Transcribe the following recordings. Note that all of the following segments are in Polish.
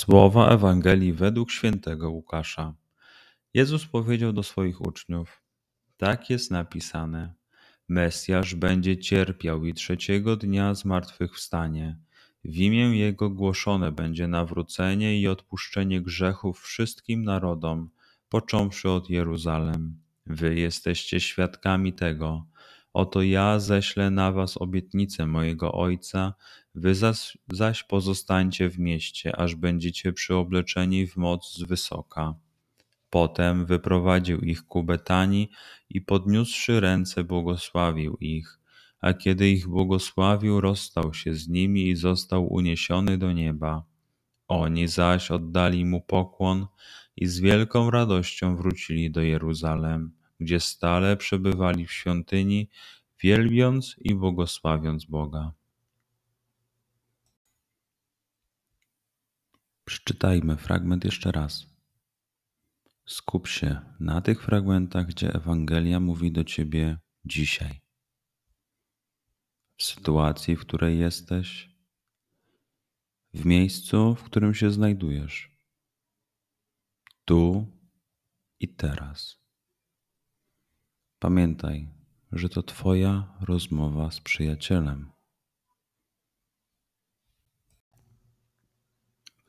Słowa Ewangelii według świętego Łukasza. Jezus powiedział do swoich uczniów: Tak jest napisane: Mesjasz będzie cierpiał i trzeciego dnia zmartwychwstanie. W imię Jego głoszone będzie nawrócenie i odpuszczenie grzechów wszystkim narodom, począwszy od Jeruzalem. Wy jesteście świadkami tego. Oto ja ześlę na was obietnicę mojego Ojca, wy zaś, zaś pozostańcie w mieście, aż będziecie przyobleczeni w moc z wysoka. Potem wyprowadził ich ku Betanii i podniósłszy ręce błogosławił ich, a kiedy ich błogosławił, rozstał się z nimi i został uniesiony do nieba. Oni zaś oddali mu pokłon i z wielką radością wrócili do Jeruzalem gdzie stale przebywali w świątyni, wielbiąc i błogosławiąc Boga. Przeczytajmy fragment jeszcze raz. Skup się na tych fragmentach, gdzie Ewangelia mówi do ciebie dzisiaj. W sytuacji, w której jesteś, w miejscu, w którym się znajdujesz, tu i teraz. Pamiętaj, że to Twoja rozmowa z przyjacielem.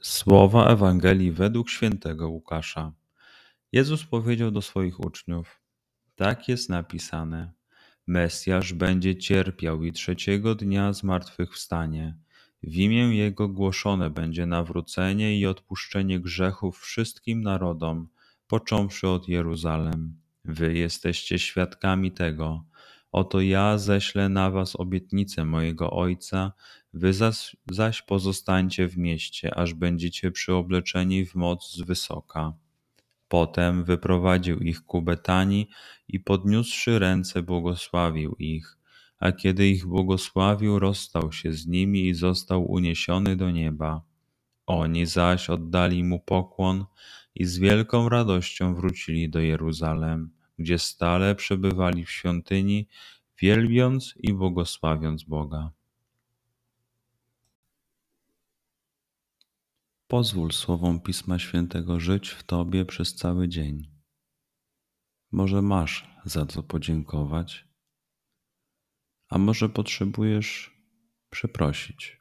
Słowa Ewangelii według świętego Łukasza. Jezus powiedział do swoich uczniów: Tak jest napisane: Mesjasz będzie cierpiał i trzeciego dnia zmartwychwstanie. W imię Jego głoszone będzie nawrócenie i odpuszczenie grzechów wszystkim narodom, począwszy od Jeruzalem. Wy jesteście świadkami tego. Oto ja ześlę na was obietnicę mojego Ojca, wy zaś, zaś pozostańcie w mieście, aż będziecie przyobleczeni w moc z wysoka. Potem wyprowadził ich ku Betanii i podniósłszy ręce błogosławił ich, a kiedy ich błogosławił, rozstał się z nimi i został uniesiony do nieba. Oni zaś oddali mu pokłon i z wielką radością wrócili do Jeruzalem, gdzie stale przebywali w świątyni, wielbiąc i błogosławiąc Boga. Pozwól słowom Pisma Świętego żyć w Tobie przez cały dzień. Może masz za co podziękować, a może potrzebujesz przeprosić.